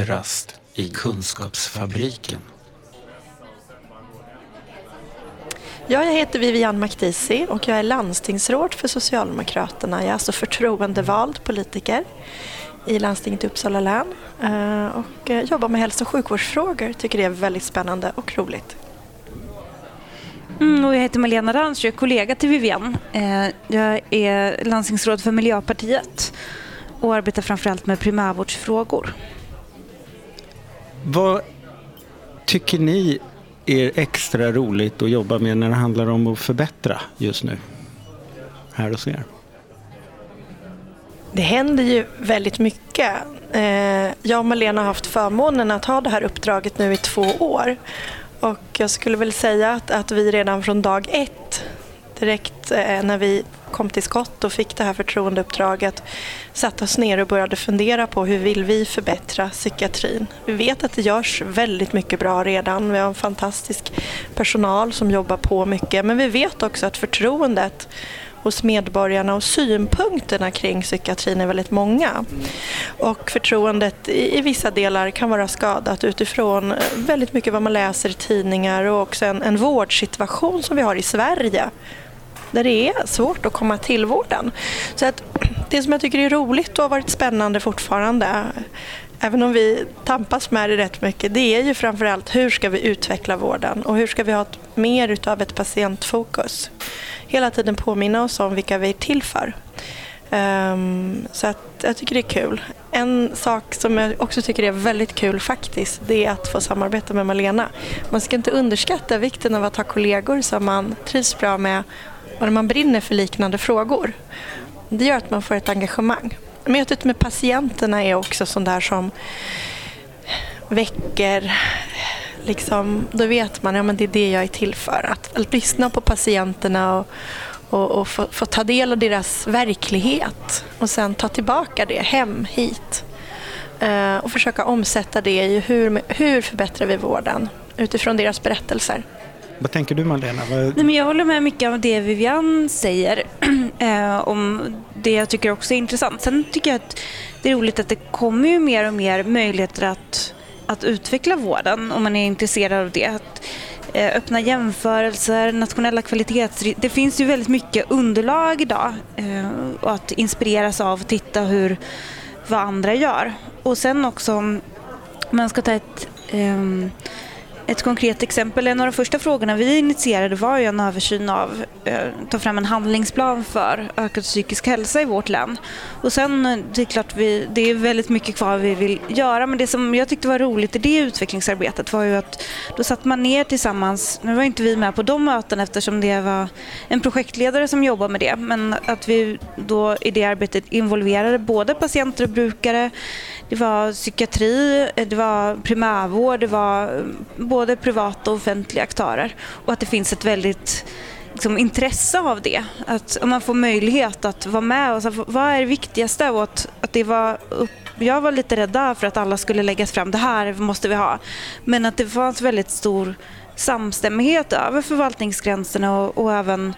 kafferast i Kunskapsfabriken. Ja, jag heter Vivian Makdisi och jag är landstingsråd för Socialdemokraterna. Jag är alltså förtroendevald politiker i landstinget i Uppsala län eh, och eh, jobbar med hälso och sjukvårdsfrågor. Tycker det är väldigt spännande och roligt. Mm, och jag heter Malena Rantz, jag är kollega till Vivian. Eh, jag är landstingsråd för Miljöpartiet och arbetar framförallt med primärvårdsfrågor. Vad tycker ni är extra roligt att jobba med när det handlar om att förbättra just nu? Här hos er. Det händer ju väldigt mycket. Eh, jag och Malena har haft förmånen att ha det här uppdraget nu i två år. Och jag skulle väl säga att, att vi redan från dag ett, direkt eh, när vi kom till skott och fick det här förtroendeuppdraget, satte oss ner och började fundera på hur vill vi förbättra psykiatrin. Vi vet att det görs väldigt mycket bra redan. Vi har en fantastisk personal som jobbar på mycket. Men vi vet också att förtroendet hos medborgarna och synpunkterna kring psykiatrin är väldigt många. Och förtroendet i, vissa delar kan vara skadat utifrån eh, väldigt mycket vad man läser i tidningar och också en, en vårdsituation som vi har i Sverige där det är svårt att komma till vården. Så att det som jag tycker är roligt och har varit spännande fortfarande även om vi tampas med det rätt mycket, det är ju framförallt hur ska vi utveckla vården och hur ska vi ha ett, mer utav ett patientfokus. Hela tiden påminna oss om vilka vi är till för. Um, så att jag tycker det är kul. En sak som jag också tycker är väldigt kul faktiskt, det är att få samarbeta med Malena. Man ska inte underskatta vikten av att ha kollegor som man trivs bra med och när man brinner för liknande frågor. Det gör att man får ett engagemang. Mötet med patienterna är också sånt där som väcker liksom, då vet man att ja, det är det jag är till för. Att, att lyssna på patienterna och, och, och få, få, ta del av deras verklighet och sen ta tillbaka det hem hit. Eh, och försöka omsätta det i hur, hur förbättrar vi vården utifrån deras berättelser. Vad tänker du Malena? Vad... Nej, men jag håller med mycket av det Vivian säger. eh, om det jag tycker också är intressant. Sen tycker jag att det är roligt att det kommer ju mer och mer möjligheter att, att utveckla vården om man är intresserad av det. Att, eh, öppna jämförelser, nationella kvalitets... Det finns ju väldigt mycket underlag idag eh, att inspireras av och titta hur, vad andra gör. Och sen också om man ska ta ett ehm, ett konkret exempel, en av de första frågorna vi initierade var ju en översyn av, eh, ta fram en handlingsplan för ökad psykisk hälsa i vårt län. Och sen, eh, det är klart, vi, det är väldigt mycket kvar vi vill göra, men det som jag tyckte var roligt i det utvecklingsarbetet var ju att då satt man ner tillsammans, nu var inte vi med på de mötena eftersom det var en projektledare som jobbade med det, men att vi då i det arbetet involverade både patienter och brukare, det var psykiatri, det var primärvård, det var eh, både privata och offentliga aktörer. Och att det finns ett väldigt liksom, intresse av det. Att om man får möjlighet att vara med. Och så, vad är det viktigaste? Och att, att det var upp, jag var lite rädd för att alla skulle läggas fram. Det här måste vi ha. Men att det fanns väldigt stor samstämmighet över förvaltningsgränserna och, och även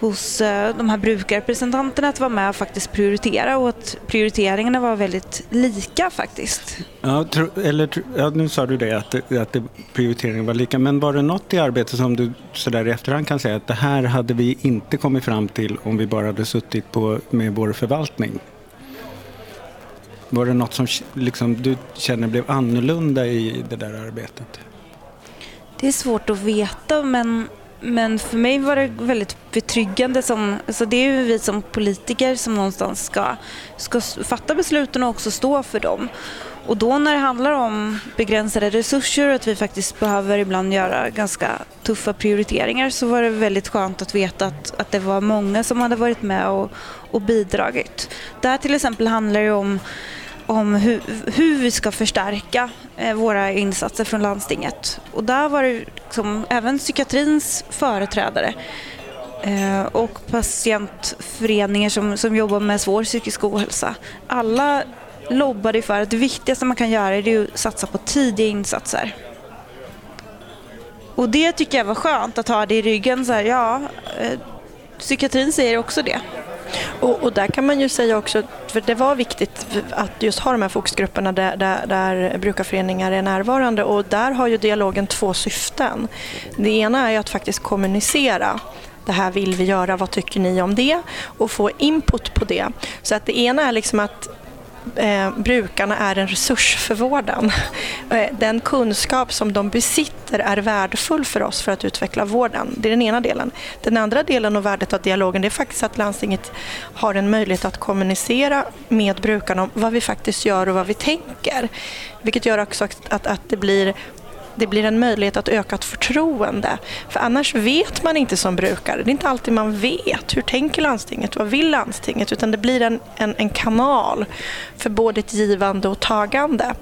hos eh, de här brukarrepresentanterna att vara med och faktiskt prioritera och att prioriteringarna var väldigt lika faktiskt. Ja, tro, eller, ja nu sa du det att, att prioriteringen var lika, men var det något i arbetet som du sådär i efterhand kan säga att det här hade vi inte kommit fram till om vi bara hade suttit på, med vår förvaltning? Var det något som liksom, du känner blev annorlunda i det där arbetet? Det är svårt att veta men men för mig var det väldigt betryggande. Som, alltså det är ju vi som politiker som någonstans ska, ska fatta besluten och också stå för dem. Och då när det handlar om begränsade resurser och att vi faktiskt behöver ibland göra ganska tuffa prioriteringar så var det väldigt skönt att veta att, att det var många som hade varit med och, och bidragit. Det här till exempel handlar ju om om hur, hur vi ska förstärka eh, våra insatser från landstinget. Och där var det liksom, även psykiatrins företrädare eh, och patientföreningar som, som jobbar med svår psykisk ohälsa. Alla lobbade för att det viktigaste man kan göra är att satsa på tidiga insatser. Och det tycker jag var skönt att ha det i ryggen. Så här, ja, eh, psykiatrin säger också det. Och, och, där kan man ju säga också, för det var viktigt att just ha de här fokusgrupperna där, där, där brukarföreningar är närvarande och där har ju dialogen två syften. Det ena är att faktiskt kommunicera det här vill vi göra, vad tycker ni om det? Och få input på det. Så att det ena är liksom att eh, brukarna är en resurs för vården. Eh, den kunskap som de besitter är värdefull för oss för att utveckla vården. Det är den ena delen. Den andra delen och värdet av dialogen det är faktiskt att landstinget har en möjlighet att kommunicera med brukarna om vad vi faktiskt gör och vad vi tänker. Vilket gör också att, att det blir det blir en möjlighet att öka ett förtroende. För annars vet man inte som brukare. Det är inte alltid man vet. Hur tänker landstinget? Vad vill landstinget? Utan det blir en, en, en kanal för både ett givande och tagande.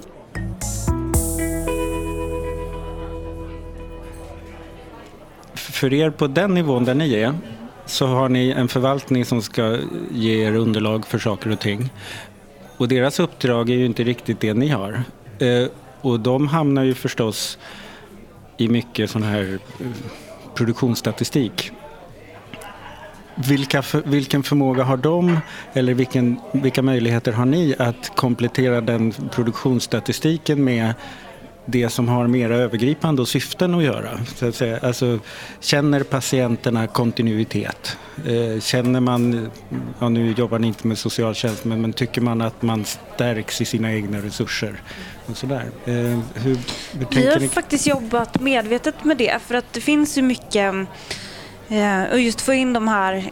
För er på den nivån där ni är så har ni en förvaltning som ska ge er underlag för saker och ting. Och deras uppdrag är ju inte riktigt det ni har. Eh, och de hamnar ju förstås i mycket sån här eh, produktionsstatistik. Vilka för, vilken förmåga har de eller vilken, vilka möjligheter har ni att komplettera den produktionsstatistiken med det som har mera övergripande och syften att göra. Så att säga. Alltså, känner patienterna kontinuitet? Eh, känner man, ja, nu jobbar ni inte med socialtjänst, men, men tycker man att man stärks i sina egna resurser? Och sådär. Eh, hur, hur Vi har ni? faktiskt jobbat medvetet med det för att det finns ju mycket eh, och just få in de här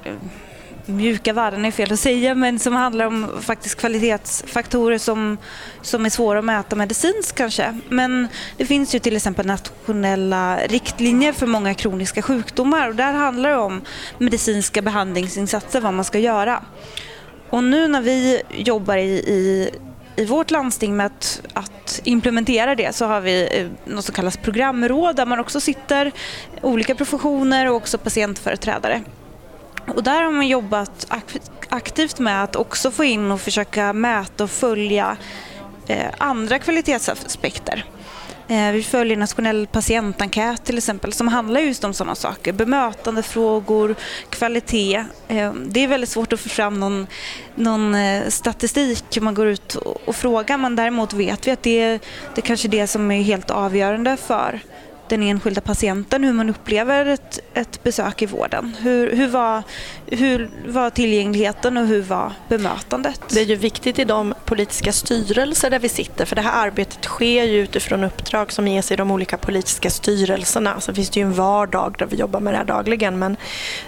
mjuka värden är fel att säga, men som handlar om faktiskt kvalitetsfaktorer som, som är svåra att mäta medicinskt kanske. Men det finns ju till exempel nationella riktlinjer för många kroniska sjukdomar och där handlar det om medicinska behandlingsinsatser, vad man ska göra. Och nu när vi jobbar i, i i vårt landsting med att, att, implementera det så har vi eh, något som kallas programråd där man också sitter olika professioner och också patientföreträdare. Och där har man jobbat aktivt med att också få in och försöka mäta och följa eh, andra kvalitetsaspekter. Eh, vi följer nationell patientenkät till exempel som handlar just om sådana saker. Bemötandefrågor, kvalitet. Eh, det är väldigt svårt att få fram någon, någon statistik hur man går ut och frågar men däremot vet vi att det, det är kanske är det som är helt avgörande för den enskilda patienten, hur man upplever ett, ett besök i vården. Hur, hur, var, hur var tillgängligheten och hur var bemötandet? Det är ju viktigt i de politiska styrelser där vi sitter för det här arbetet sker ju utifrån uppdrag som ges i de olika politiska styrelserna. Så finns det ju en vardag där vi jobbar med det här dagligen men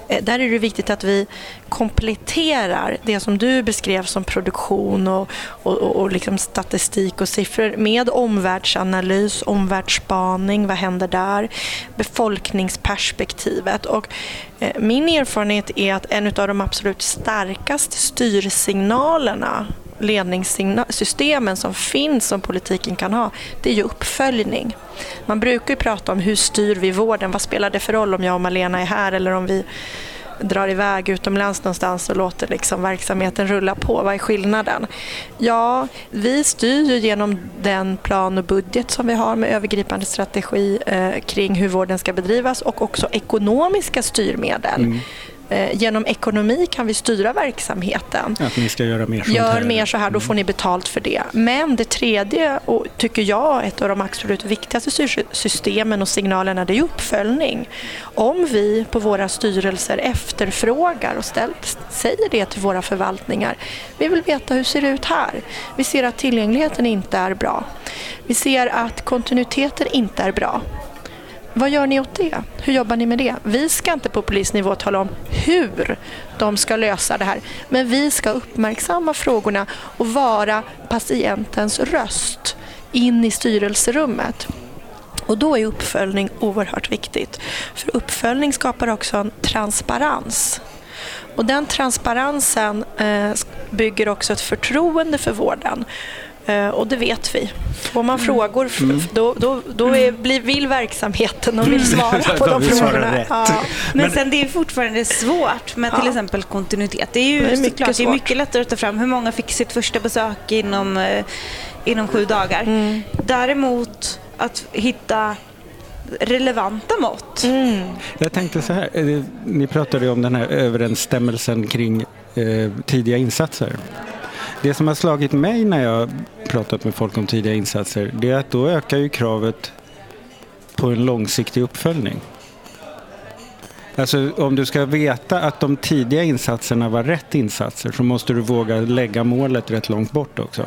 eh, där är det viktigt att vi kompletterar det som du beskrev som produktion och, och, och liksom statistik och siffror med omvärldsanalys, omvärldsspaning, vad händer där, befolkningsperspektivet. Och eh, min erfarenhet är att en av de absolut starkaste styrsignalerna ledningssystemen som finns som politiken kan ha, det är ju uppföljning. Man brukar ju prata om hur styr vi vården? Vad spelar det för roll om jag och Malena är här eller om vi drar iväg utomlands någonstans och låter liksom verksamheten rulla på. Vad är skillnaden? Ja, vi styr ju genom den plan och budget som vi har med övergripande strategi eh, kring hur vården ska bedrivas och också ekonomiska styrmedel. Mm. Eh, genom ekonomi kan vi styra verksamheten. Att ni ska göra mer sånt Gör här. mer så här, då får ni betalt för det. Men det tredje, och tycker jag, ett av de absolut viktigaste styrsystemen och signalerna, det är uppföljning. Om vi på våra styrelser efterfrågar och ställt, säger det till våra förvaltningar. Vi vill veta hur ser det ut här. Vi ser att tillgängligheten inte är bra. Vi ser att kontinuiteten inte är bra. Vad gör ni åt det? Hur jobbar ni med det? Vi ska inte på polisnivå tala om hur de ska lösa det här. Men vi ska uppmärksamma frågorna och vara patientens röst in i styrelserummet. Och då är uppföljning oerhört viktigt. För uppföljning skapar också en transparens. Och den transparensen eh, bygger också ett förtroende för vården. Eh, och det vet vi. Får man mm. frågor mm. då, då, då är, blir, vill verksamheten och vill svara på de frågorna. Ja. Men, Men sen det är fortfarande svårt med ja. till exempel kontinuitet. Det är ju det är mycket, det är mycket lättare att ta fram hur många fick sitt första besök inom, eh, inom sju dagar. Mm. Däremot att hitta relevanta mått. Mm. Jag tänkte så här, eh, ni pratade om den här överensstämmelsen kring eh, tidiga insatser. Det som har slagit mig när jag pratat med folk om tidiga insatser det är att då ökar ju kravet på en långsiktig uppföljning. Alltså om du ska veta att de tidiga insatserna var rätt insatser så måste du våga lägga målet rätt långt bort också.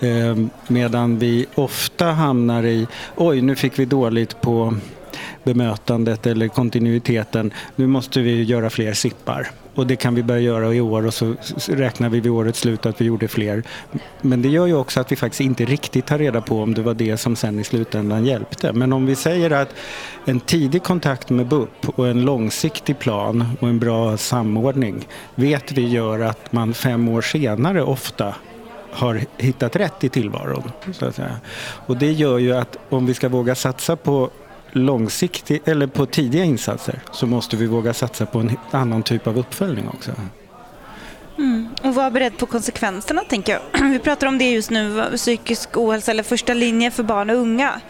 Ehm, medan vi ofta hamnar i, oj nu fick vi dåligt på bemötandet eller kontinuiteten. Nu måste vi göra fler sippar. Och det kan vi börja göra i år och så räknar vi vid årets slut att vi gjorde fler. Men det gör ju också att vi faktiskt inte riktigt tar reda på om det var det som sen i slutändan hjälpte. Men om vi säger att en tidig kontakt med BUP och en långsiktig plan och en bra samordning vet vi gör att man fem år senare ofta har hittat rätt i tillvaron. Så att säga. Och det gör ju att om vi ska våga satsa på långsiktig, eller på tidiga insatser så måste vi våga satsa på en annan typ av uppföljning också. Mm. Och vara beredd på konsekvenserna tänker jag. Vi pratar om det just nu, psykisk ohälsa eller första linje för barn och unga.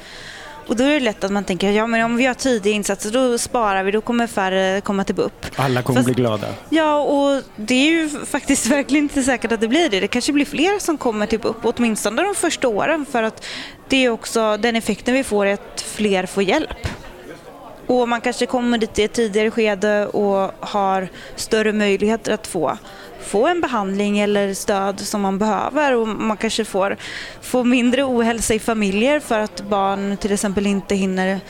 Och då är det lätt att man tänker, ja men om vi har tidiga insatser då sparar vi, då kommer färre komma till BUP. Alla kommer Fast, bli glada. Ja, och det är ju faktiskt verkligen inte säkert att det blir det. Det kanske blir fler som kommer till BUP, åtminstone de första åren för att det är också den effekten vi får är att fler får hjälp. Och man kanske kommer dit i ett tidigare skede och har större möjligheter att få få en behandling eller stöd som man behöver och man kanske får, får mindre ohälsa i familjer för att barn till exempel inte hinner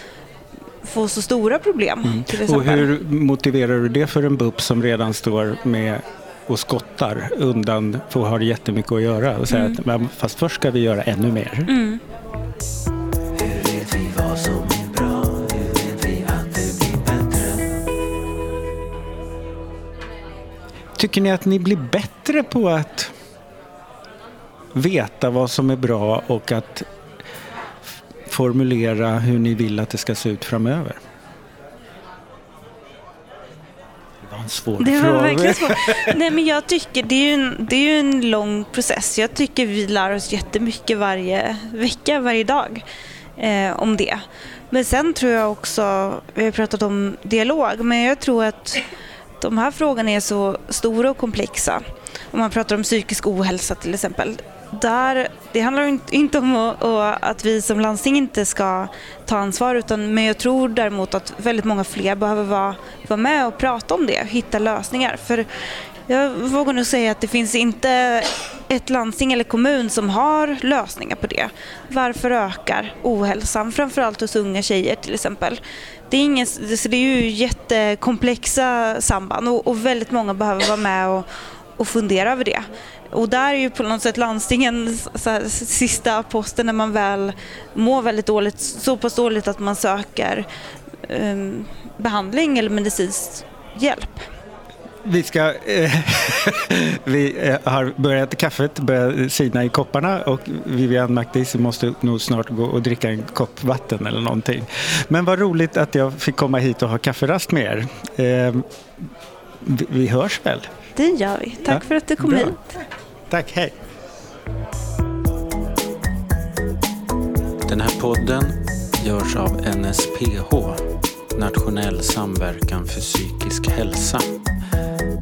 få så stora problem. Mm. Och hur motiverar du det för en BUP som redan står med och skottar undan för att ha jättemycket att göra och säga mm. att fast först ska vi göra ännu mer. Mm. Tycker ni att ni blir bättre på att veta vad som är bra och att formulera hur ni vill att det ska se ut framöver? Det var en svår det fråga. Var verkligen svår. Nej, men jag tycker det är, ju en, det är ju en lång process. Jag tycker vi lär oss jättemycket varje vecka, varje dag eh, om det. Men sen tror jag också, vi har pratat om dialog, men jag tror att de här frågorna är så stora och komplexa. Om man pratar om psykisk ohälsa till exempel. Där, det handlar inte om att vi som landsting inte ska ta ansvar utan, men jag tror däremot att väldigt många fler behöver vara, vara med och prata om det, hitta lösningar. För jag vågar nog säga att det finns inte ett landsting eller kommun som har lösningar på det. Varför ökar ohälsan, framförallt hos unga tjejer till exempel? Det är, ingen, så det är ju jättekomplexa samband och, och väldigt många behöver vara med och, och fundera över det. Och där är ju på något sätt landstingen här, sista posten när man väl mår väldigt dåligt, så pass dåligt att man söker um, behandling eller medicinsk hjälp. Vi ska... Eh, vi eh, har börjat kaffet börjar sina i kopparna och Vivian McDaisy måste nog snart gå och dricka en kopp vatten eller någonting. Men vad roligt att jag fick komma hit och ha kafferast med er. Eh, vi, vi hörs väl? Det gör vi. Tack ja, för att du kom bra. hit. Tack, hej. Den här podden görs av NSPH, Nationell samverkan för psykisk hälsa.